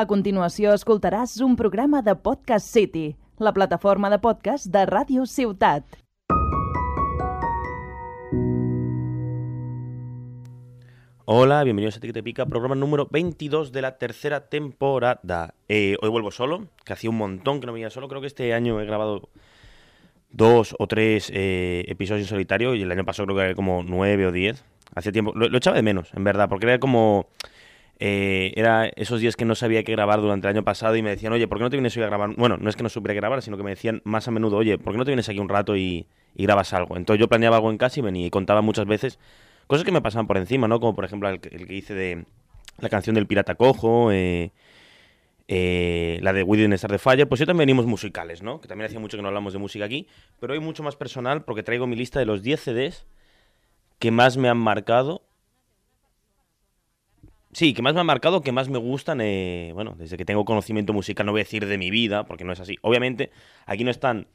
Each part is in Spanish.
A continuació escoltaràs un programa de Podcast City, la plataforma de podcast de Ràdio Ciutat. Hola, bienvenidos a Tic Pica, programa número 22 de la tercera temporada. Eh, hoy vuelvo solo, que hacía un montón que no venía solo. Creo que este año he grabado dos o tres eh, episodios en solitario y el año pasado creo que era como nueve o diez. Hace tiempo, lo, echaba de menos, en verdad, porque era como... Eh, era esos días que no sabía qué grabar durante el año pasado y me decían, oye, ¿por qué no te vienes hoy a grabar? Bueno, no es que no supiera grabar, sino que me decían más a menudo, oye, ¿por qué no te vienes aquí un rato y, y grabas algo? Entonces yo planeaba algo en casa y venía y contaba muchas veces cosas que me pasaban por encima, ¿no? Como por ejemplo el, que- hice de la canción del Pirata Cojo, eh, eh, la de Within Star the Fire, pues yo también venimos musicales, ¿no? Que también hacía mucho que no hablamos de música aquí, pero hoy mucho más personal porque traigo mi lista de los 10 CDs que más me han marcado. Sí, que más me han marcado, que más me gustan, eh, bueno, desde que tengo conocimiento musical, no voy a decir de mi vida, porque no es así. Obviamente, aquí no están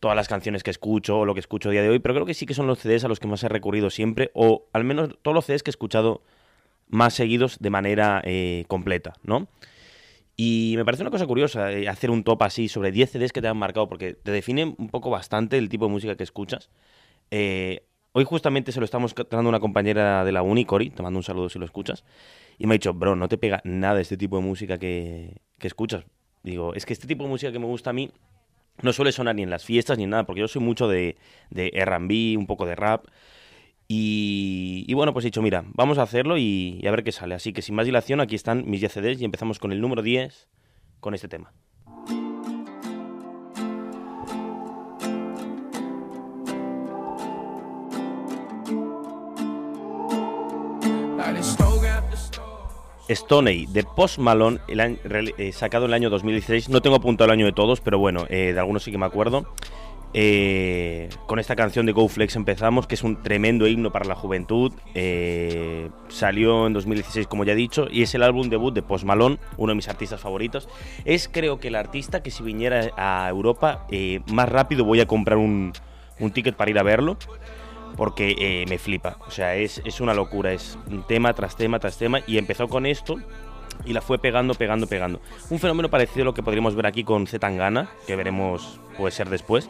todas las canciones que escucho o lo que escucho a día de hoy, pero creo que sí que son los CDs a los que más he recurrido siempre, o al menos todos los CDs que he escuchado más seguidos de manera eh, completa, ¿no? Y me parece una cosa curiosa eh, hacer un top así sobre 10 CDs que te han marcado, porque te define un poco bastante el tipo de música que escuchas. Eh, hoy justamente se lo estamos tratando a una compañera de la uni, Cori, te mando un saludo si lo escuchas, y me ha dicho, bro, no te pega nada este tipo de música que, que escuchas. Digo, es que este tipo de música que me gusta a mí no suele sonar ni en las fiestas ni en nada, porque yo soy mucho de, de RB, un poco de rap. Y, y bueno, pues he dicho, mira, vamos a hacerlo y, y a ver qué sale. Así que sin más dilación, aquí están mis 10 CDs y empezamos con el número 10 con este tema. Stoney de Post Malone, el año- eh, sacado en el año 2016. No tengo apuntado el año de todos, pero bueno, eh, de algunos sí que me acuerdo. Eh, con esta canción de Go Flex empezamos, que es un tremendo himno para la juventud. Eh, salió en 2016, como ya he dicho, y es el álbum debut de Post Malone, uno de mis artistas favoritos. Es creo que el artista que si viniera a Europa, eh, más rápido voy a comprar un, un ticket para ir a verlo porque eh, me flipa. O sea, es, es una locura, es tema tras tema tras tema y empezó con esto y la fue pegando, pegando, pegando. Un fenómeno parecido a lo que podríamos ver aquí con Z Tangana, que veremos puede ser después.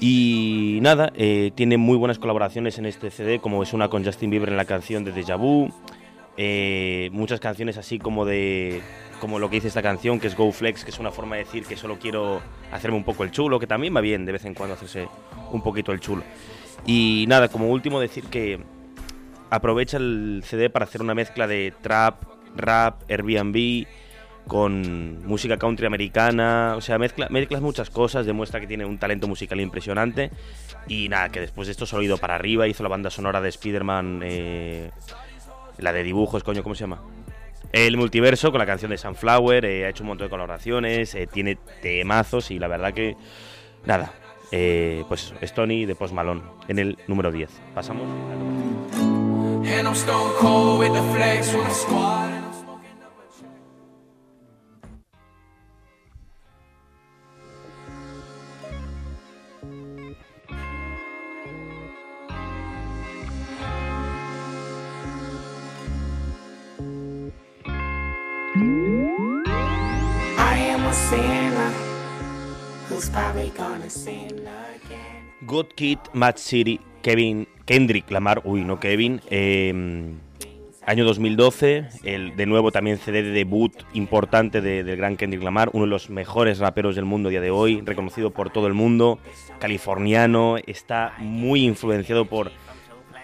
Y nada, eh, tiene muy buenas colaboraciones en este CD, como es una con Justin Bieber en la canción de Deja Vu. eh, muchas canciones así como de como lo que dice esta canción, que es Go Flex, que es una forma de decir que solo quiero hacerme un poco el chulo, que también va bien de vez en cuando hacerse un poquito el chulo. Y nada, como último decir que aprovecha el CD para hacer una mezcla de trap, rap, Airbnb, con música country americana, o sea, mezcla, mezclas muchas cosas, demuestra que tiene un talento musical impresionante. Y nada, que después de esto solo ha ido para arriba, hizo la banda sonora de Spider-Man, eh, la de dibujos, coño, ¿cómo se llama? El multiverso con la canción de Sunflower, eh, ha hecho un montón de colaboraciones, eh, tiene temazos y la verdad que, nada, eh, pues Stony de Post Malone en el número 10. Pasamos. al número 10. Good Kid, Mad City, Kevin, Kendrick Lamar, uy, no Kevin, eh, año 2012, el, de nuevo también CD de debut importante de- del gran Kendrick Lamar, uno de los mejores raperos del mundo a día de hoy, reconocido por todo el mundo, californiano, está muy influenciado por,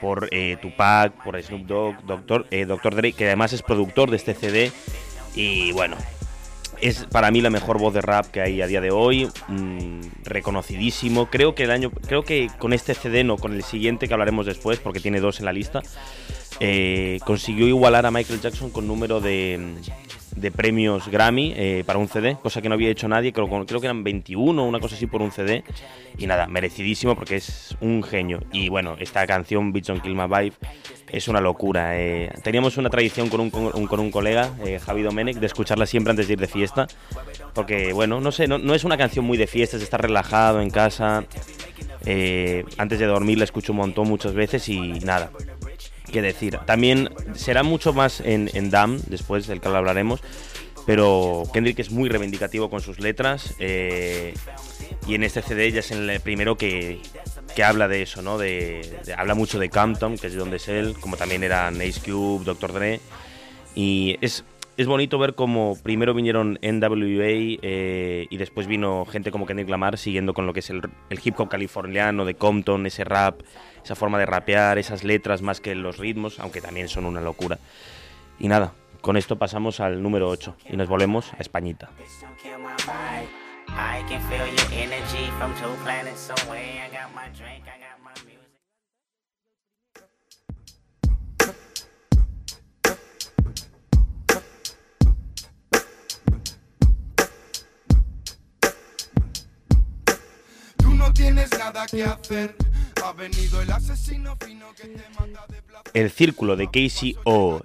por eh, Tupac, por Snoop Dogg, Doctor, eh, Dr. Dre, que además es productor de este CD, y bueno, es para mí la mejor voz de rap que hay a día de hoy, mm, reconocidísimo. Creo que el año, creo que con este CD no, con el siguiente que hablaremos después, porque tiene dos en la lista, eh, consiguió igualar a Michael Jackson con número de, de premios Grammy eh, para un CD, cosa que no había hecho nadie. Creo, creo que eran 21 o una cosa así por un CD. Y nada, merecidísimo porque es un genio. Y bueno, esta canción, Beats on Kill My Vibe, es una locura. eh. Teníamos una tradición con un, con un- colega, eh, Javi Domenech, de escucharla siempre antes de ir de fiesta. Porque, bueno, no sé, no, no es una canción muy de fiestas, de estar relajado en casa. Eh, antes de dormir la escucho un montón muchas veces y nada. Qué decir. También será mucho más en, en DAM, después del que hablaremos. pero Kendrick es muy reivindicativo con sus letras eh, y en este CD ya es el primero que, que habla de eso, ¿no? De, habla mucho de Compton, que es de donde es él, como también eran Ace Cube, Dr. Dre. Y es, es bonito ver cómo primero vinieron NWA eh, y después vino gente como Kendrick Lamar siguiendo con lo que es el, el hip hop californiano de Compton, ese rap, esa forma de rapear, esas letras más que los ritmos, aunque también son una locura. Y nada, con esto pasamos al número 8 y nos volvemos a Españita. Tú no tienes nada que hacer. El Círculo de KCO,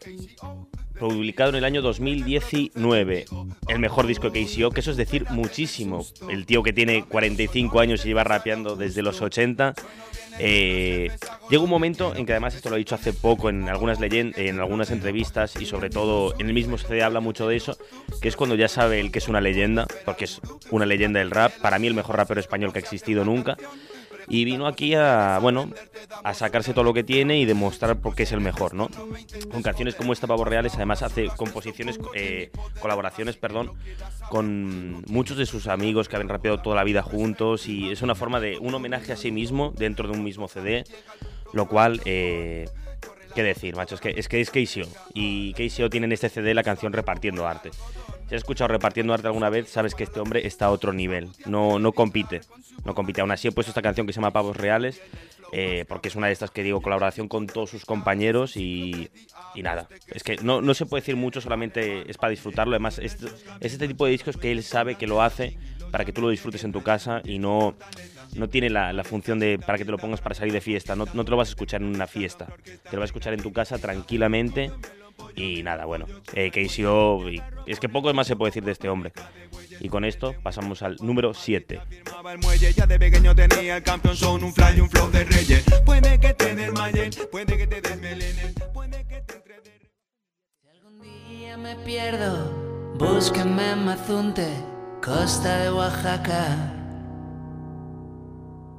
publicado en el año 2019. El mejor disco de KCO, que eso es decir muchísimo. El tío que tiene 45 años y lleva rapeando desde los 80. Eh, llega un momento en que además esto lo he dicho hace poco en algunas leyen- en algunas entrevistas y sobre todo en el mismo CD habla mucho de eso, que es cuando ya sabe el que es una leyenda, porque es una leyenda del rap, para mí el mejor rapero español que ha existido nunca. Y vino aquí a, bueno, a sacarse todo lo que tiene y demostrar por qué es el mejor, ¿no? Con canciones como esta, Pavos Reales, además hace composiciones, eh, colaboraciones, perdón, con muchos de sus amigos que habían rapeado toda la vida juntos y es una forma de un homenaje a sí mismo dentro de un mismo CD, lo cual, eh, ¿qué decir, macho? Es que es, que es KCO y KCO tiene en este CD la canción Repartiendo Arte. Si has escuchado Repartiendo Arte alguna vez, sabes que este hombre está a otro nivel, no, no compite, no compite. Aún así he puesto esta canción que se llama Pavos Reales, eh, porque es una de estas que digo, colaboración con todos sus compañeros y, y nada. Es que no, no se puede decir mucho, solamente es para disfrutarlo. Además, es, es este tipo de discos que él sabe que lo hace para que tú lo disfrutes en tu casa y no, no tiene la, la función de para que te lo pongas para salir de fiesta. No, no te lo vas a escuchar en una fiesta, te lo vas a escuchar en tu casa tranquilamente. Y nada, bueno, eh, y es que poco más se puede decir de este hombre. Y con esto pasamos al número 7. Llamaba el muelle, ya de pequeño tenía el campeón son un fly, un flow de reyes. Puede que te desmayen, puede que te desmelenen, puede que te entredes. Algún día me pierdo, búsquenme en Mazunte, costa de Oaxaca.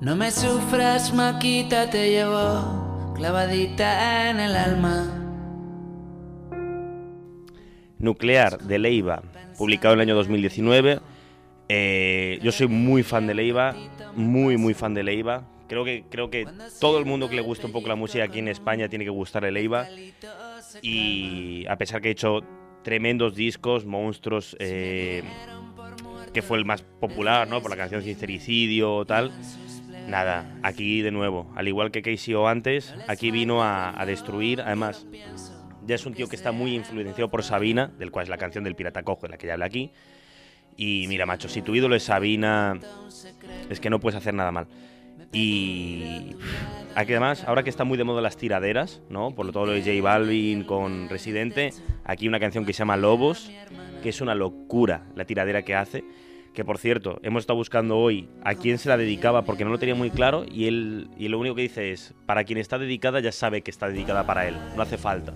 No me sufras, Maquita, te llevo clavadita en el alma. Nuclear de Leiva, publicado en el año 2019. Eh, yo soy muy fan de Leiva, muy, muy fan de Leiva. Creo que, creo que todo el mundo que le gusta un poco la música aquí en España tiene que gustarle Leiva. Y a pesar que he hecho tremendos discos, monstruos, eh, que fue el más popular, ¿no? Por la canción Sincericidio tal. Nada, aquí de nuevo, al igual que KCO antes, aquí vino a, a destruir. Además, ya es un tío que está muy influenciado por Sabina, del cual es la canción del Pirata Cojo, de la que ya habla aquí. Y mira, macho, si tu ídolo es Sabina, es que no puedes hacer nada mal. Y aquí además, ahora que está muy de moda las tiraderas, ¿no? Por todo lo de J Balvin con Residente, aquí una canción que se llama Lobos, que es una locura la tiradera que hace. Que por cierto, hemos estado buscando hoy a quién se la dedicaba porque no lo tenía muy claro y él y lo único que dice es, para quien está dedicada ya sabe que está dedicada para él, no hace falta.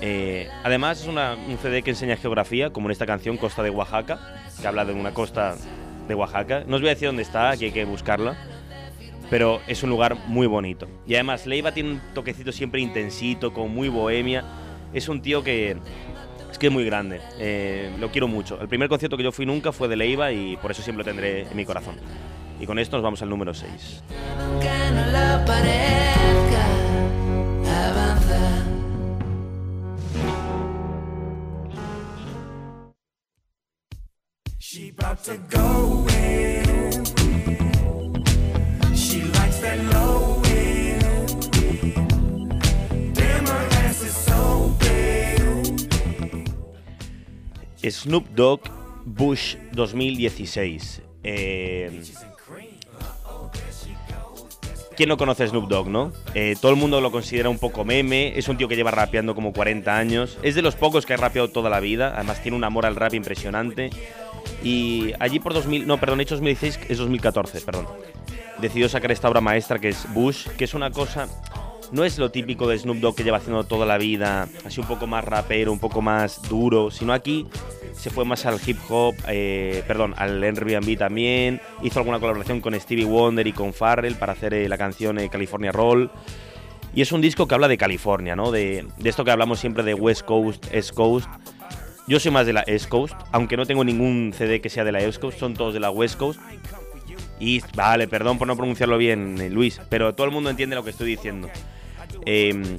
Eh, además es una- un CD que enseña geografía, como en esta canción Costa de Oaxaca, que habla de una costa de Oaxaca. No os voy a decir dónde está, aquí hay que buscarla, pero es un lugar muy bonito. Y además Leiva tiene un toquecito siempre intensito, con muy bohemia. Es un tío que es que es muy grande, eh, lo quiero mucho. El primer concierto que yo fui nunca fue de Leiva y por eso siempre lo tendré en mi corazón. Y con esto nos vamos al número 6. Aunque no lo parezca, avanza. She Snoop Dogg Bush 2016. Eh, ¿Quién no conoce Snoop Dogg, no? Eh, todo el mundo lo considera un poco meme. Es un tío que lleva rapeando como 40 años. Es de los pocos que ha rapeado toda la vida. Además, tiene un amor al rap impresionante. Y allí por 2000, no, perdón, hecho 2016, es 2014, perdón. Decidió sacar esta obra maestra que es Bush, que es una cosa. No es lo típico de Snoop Dogg que lleva haciendo toda la vida, así un poco más rapero, un poco más duro, sino aquí se fue más al hip hop, eh, perdón, al Airbnb también. Hizo alguna colaboración con Stevie Wonder y con Farrell para hacer eh, la canción eh, California Roll. Y es un disco que habla de California, ¿no? De, de esto que hablamos siempre de West Coast, East Coast. Yo soy más de la East Coast, aunque no tengo ningún CD que sea de la East Coast, son todos de la West Coast. Y vale, perdón por no pronunciarlo bien, eh, Luis, pero todo el mundo entiende lo que estoy diciendo. Eh,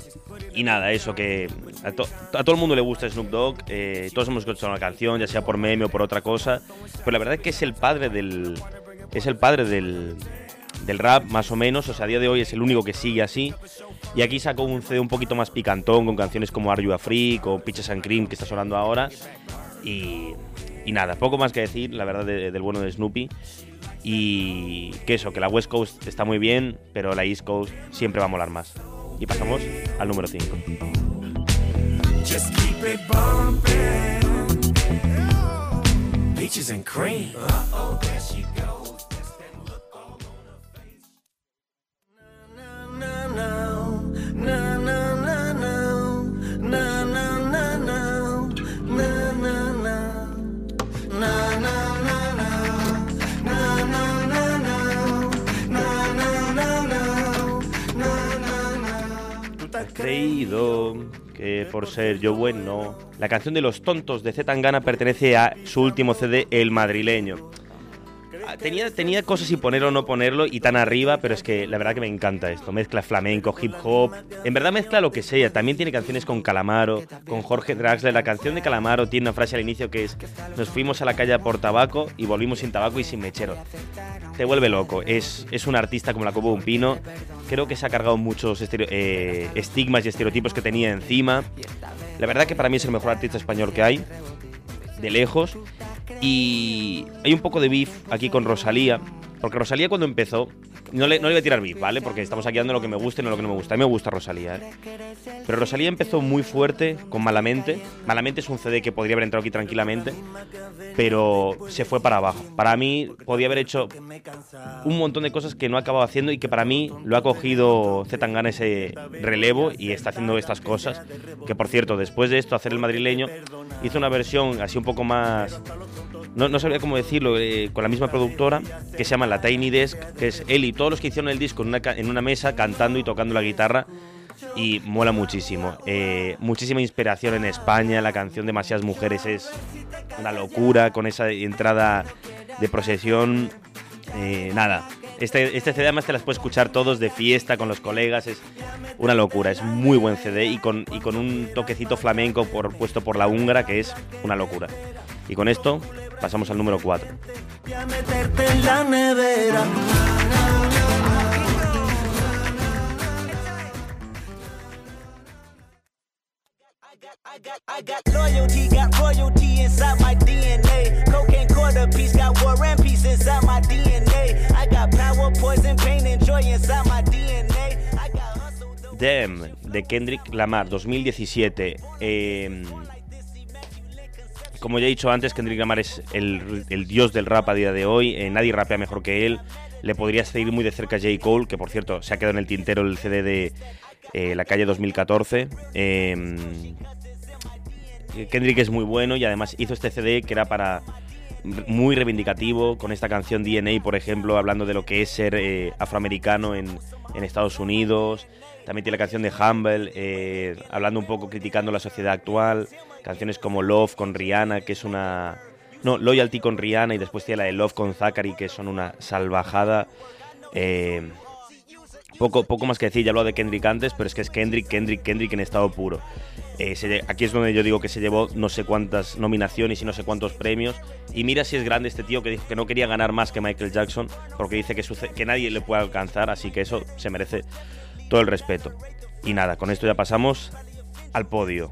y nada, eso que a, to- a todo el mundo le gusta Snoop Dogg, eh, todos hemos escuchado una canción, ya sea por meme o por otra cosa, pero la verdad es que es el padre del es el padre del, del rap más o menos, o sea, a día de hoy es el único que sigue así. Y aquí sacó un CD un poquito más picantón con canciones como Are You a Freak o Pitches and Cream que está sonando ahora. Y, nada, poco más que decir, la verdad, de- del bueno de Snoopy. Y que eso, que la West Coast está muy bien, pero la East Coast siempre va a molar más. Y pasamos al número 5. Que por ser yo bueno. La canción de Los Tontos de Z Tangana pertenece a su último CD, El Madrileño. Ah, Tenía, tenía cosas y ponerlo o no ponerlo y tan arriba, pero es que la verdad que me encanta esto. Mezcla flamenco, hip hop. En verdad mezcla lo que sea. También tiene canciones con Calamaro, con Jorge Draxler. La canción de Calamaro tiene una frase al inicio que es: Nos fuimos a la calle por tabaco y volvimos sin tabaco y sin mechero. Te vuelve loco. Es, es un artista como la copa un pino. Creo que se ha cargado muchos eh, estigmas y estereotipos que tenía encima. La verdad que para mí es el mejor artista español que hay, de lejos. Y hay un poco de beef aquí con Rosalía, porque Rosalía cuando empezó, no le, no le voy a tirar beef, ¿vale? Porque estamos aquí dando lo que me gusta y no lo que no me gusta. A mí me gusta Rosalía, ¿eh? Pero Rosalía empezó muy fuerte con Malamente. Malamente es un CD que podría haber entrado aquí tranquilamente, pero se fue para abajo. Para mí podía haber hecho un montón de cosas que no ha acabado haciendo y que para mí lo ha cogido Zetangana ese relevo y está haciendo estas cosas. Que por cierto, después de esto, hacer el madrileño, hizo una versión así un poco más. No, no sabría cómo decirlo, eh, con la misma productora, que se llama La Tiny Desk, que es él y todos los que hicieron el disco en una, en una mesa cantando y tocando la guitarra. Y mola muchísimo. Eh, muchísima inspiración en España. La canción Demasiadas Mujeres es una locura con esa entrada de procesión. Eh, nada, este, este CD además te las puedes escuchar todos de fiesta con los colegas, es una locura, es muy buen CD y con, y con un toquecito flamenco por, puesto por la húngara que es una locura. Y con esto pasamos al número 4. Voy a meterte en la nevera. I got, I got loyalty, got royalty inside my DNA. Cocaine quarter piece, got war and peace inside my DNA. I got power, poison, pain, and joy inside my DNA. I got hustle, though. Dem, de Kendrick Lamar, 2017. Eh, como ya he dicho antes, Kendrick Lamar es el, dios del rap a día de hoy. eh, nadie rapea mejor que él. Le podría seguir muy de cerca a J. Cole, que por cierto se ha quedado en el tintero el CD de eh, La Calle 2014. Eh, Kendrick es muy bueno y además hizo este CD que era para muy reivindicativo con esta canción DNA, por ejemplo, hablando de lo que es ser afroamericano en, Estados Unidos. También tiene la canción de Humble, hablando un poco, criticando la sociedad actual. Canciones como Love con Rihanna, que es una... No, Loyalty con Rihanna y después tiene la de Love con Zachary, que son una salvajada. Eh, poco, poco más que decir, ya he hablado de Kendrick antes, pero es que es Kendrick, Kendrick, Kendrick en estado puro. Eh, aquí es donde yo digo que se llevó no sé cuántas nominaciones y no sé cuántos premios. Y mira si es grande este tío que dijo que no quería ganar más que Michael Jackson, porque dice que, que nadie le puede alcanzar, así que eso se merece todo el respeto. Y nada, con esto ya pasamos al podio,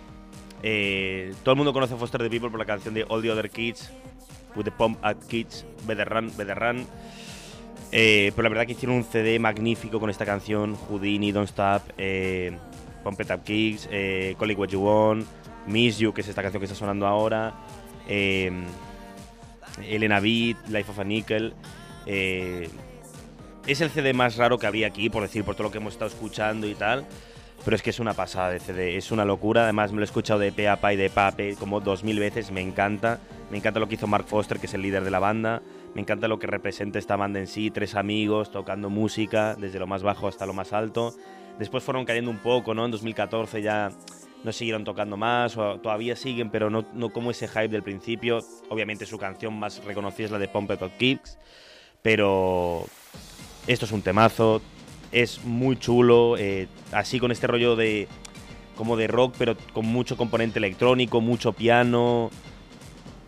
Eh, todo el mundo conoce Foster the People por la canción de All the Other Kids, With the Pump at Kids, Better Run, Better Run. Eh, pero la verdad que hicieron un CD magnífico con esta canción, Houdini, Don't Stop, eh, Pump It Up Kicks, eh, Call It What You Want, Miss You, que es esta canción que está sonando ahora, eh, Elena Beat, Life of a Nickel. es el CD más raro que había aquí, por decir, por todo lo que hemos estado escuchando y tal. Pero es que es una pasada de CD, es una locura. Además, me lo he escuchado de pe a y de pa a pe como dos mil veces. Me encanta. Me encanta lo que hizo Mark Foster, que es el líder de la banda. Me encanta lo que representa esta banda en sí. Tres amigos tocando música, desde lo más bajo hasta lo más alto. Después fueron cayendo un poco, ¿no? En 2014 ya no siguieron tocando más, o todavía siguen, pero no, no como ese hype del principio. Obviamente su canción más reconocida es la de Pump It Up Kicks, pero esto es un temazo, es muy chulo, eh, así con este rollo de como de rock, pero con mucho componente electrónico, mucho piano,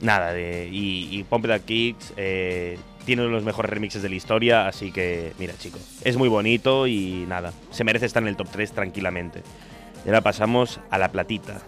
nada, de, y, Pump Up Kicks eh, tiene uno de los mejores remixes de la historia, así que mira chicos, es muy bonito y nada, se merece estar en el top 3 tranquilamente. Y ahora pasamos a la platita.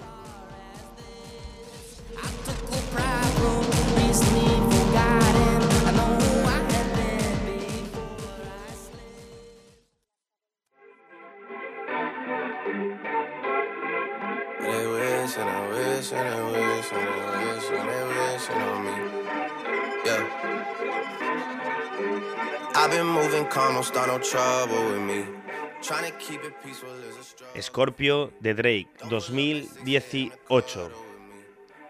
Scorpio de Drake, 2018.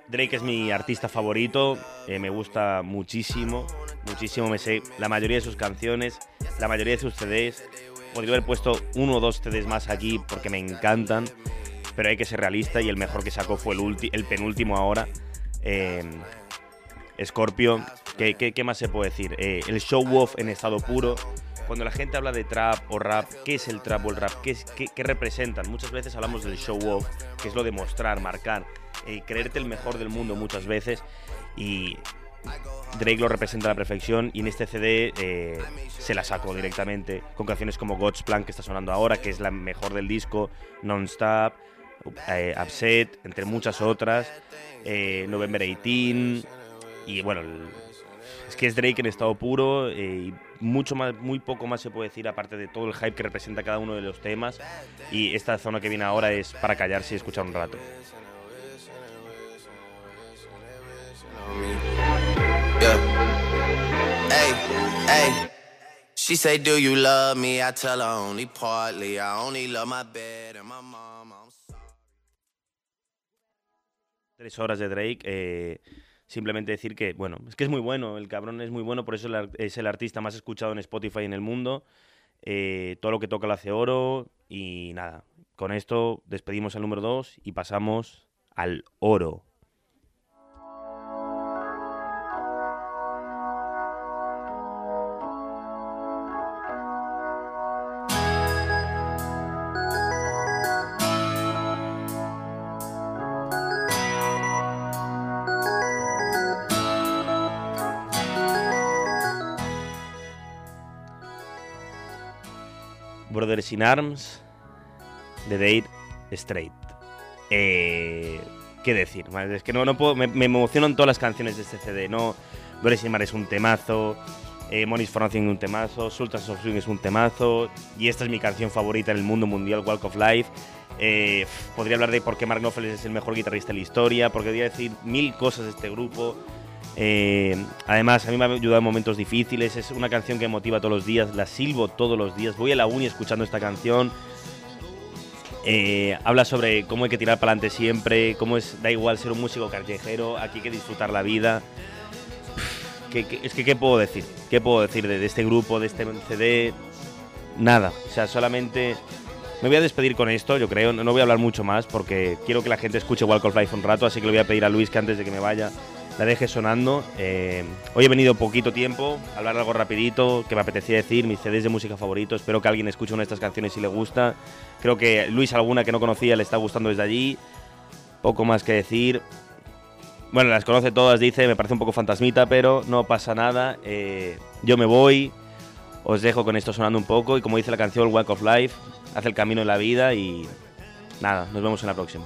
Drake es mi artista favorito, eh, me gusta muchísimo, muchísimo, me sé la mayoría de sus canciones, la mayoría de sus CDs. Podría haber puesto uno o dos CDs más aquí porque me encantan, pero hay que ser realista y el mejor que sacó fue el, penúltimo ahora. Eh, Scorpio, ¿qué, qué, qué más se puede decir? Eh, el show off en estado puro. Cuando la gente habla de trap o rap, ¿qué es el trap o el rap? ¿Qué, es- qué- qué representan? Muchas veces hablamos del show off, que es lo de mostrar, marcar, eh, creerte el mejor del mundo muchas veces. Y Drake lo representa a la perfección y en este CD eh, se la sacó directamente con canciones como God's Plan que está sonando ahora, que es la mejor del disco, Non-Stop, eh, Upset, entre muchas otras, eh, November 18 y bueno, es que es Drake en estado puro eh, y mucho más, muy poco más se puede decir aparte de todo el hype que representa cada uno de los temas. Y esta zona que viene ahora es para callarse y escuchar un rato. tres horas de Drake. eh, simplemente decir que, bueno, es que es muy bueno, el cabrón es muy bueno, por eso es el artista más escuchado en Spotify en el mundo. eh, todo lo que toca lo hace oro y nada, con esto despedimos al número 2 y pasamos al oro. Brothers in Arms de Date Straight. Eh, ¿Qué decir? Es que no, no puedo, me, emocionan todas las canciones de este CD. No, Brothers in Arms es un temazo, eh, Nothing es un temazo, Sultans of Swing es un temazo, y esta es mi canción favorita en el mundo mundial, Walk of Life. Eh, podría hablar de por qué Mark Knopfler es el mejor guitarrista de la historia, porque podría decir mil cosas de este grupo. Eh, además, a mí me ha ayudado en momentos difíciles. Es una canción que motiva todos los días. La silbo todos los días. Voy a la uni escuchando esta canción. Eh, habla sobre cómo hay que tirar para adelante siempre. Cómo es, da igual ser un músico callejero. Aquí hay que disfrutar la vida. ¿Qué- es que, ¿qué puedo decir? ¿Qué puedo decir de, de este grupo, de este CD? Nada. O sea, solamente. Me voy a despedir con esto, yo creo. No voy a hablar mucho más porque quiero que la gente escuche Walk of Life un rato. Así que le voy a pedir a Luis que antes de que me vaya la deje sonando. Eh, hoy he venido poquito tiempo, a hablar algo rapidito, que me apetecía decir, mis CDs de música favoritos, espero que alguien escuche una de estas canciones y le gusta. Creo que Luis alguna que no conocía le está gustando desde allí. Poco más que decir. Bueno, las conoce todas, dice, me parece un poco fantasmita, pero no pasa nada. Eh, yo me voy, os dejo con esto sonando un poco y como dice la canción Walk of Life, hace el camino en la vida y nada, nos vemos en la próxima.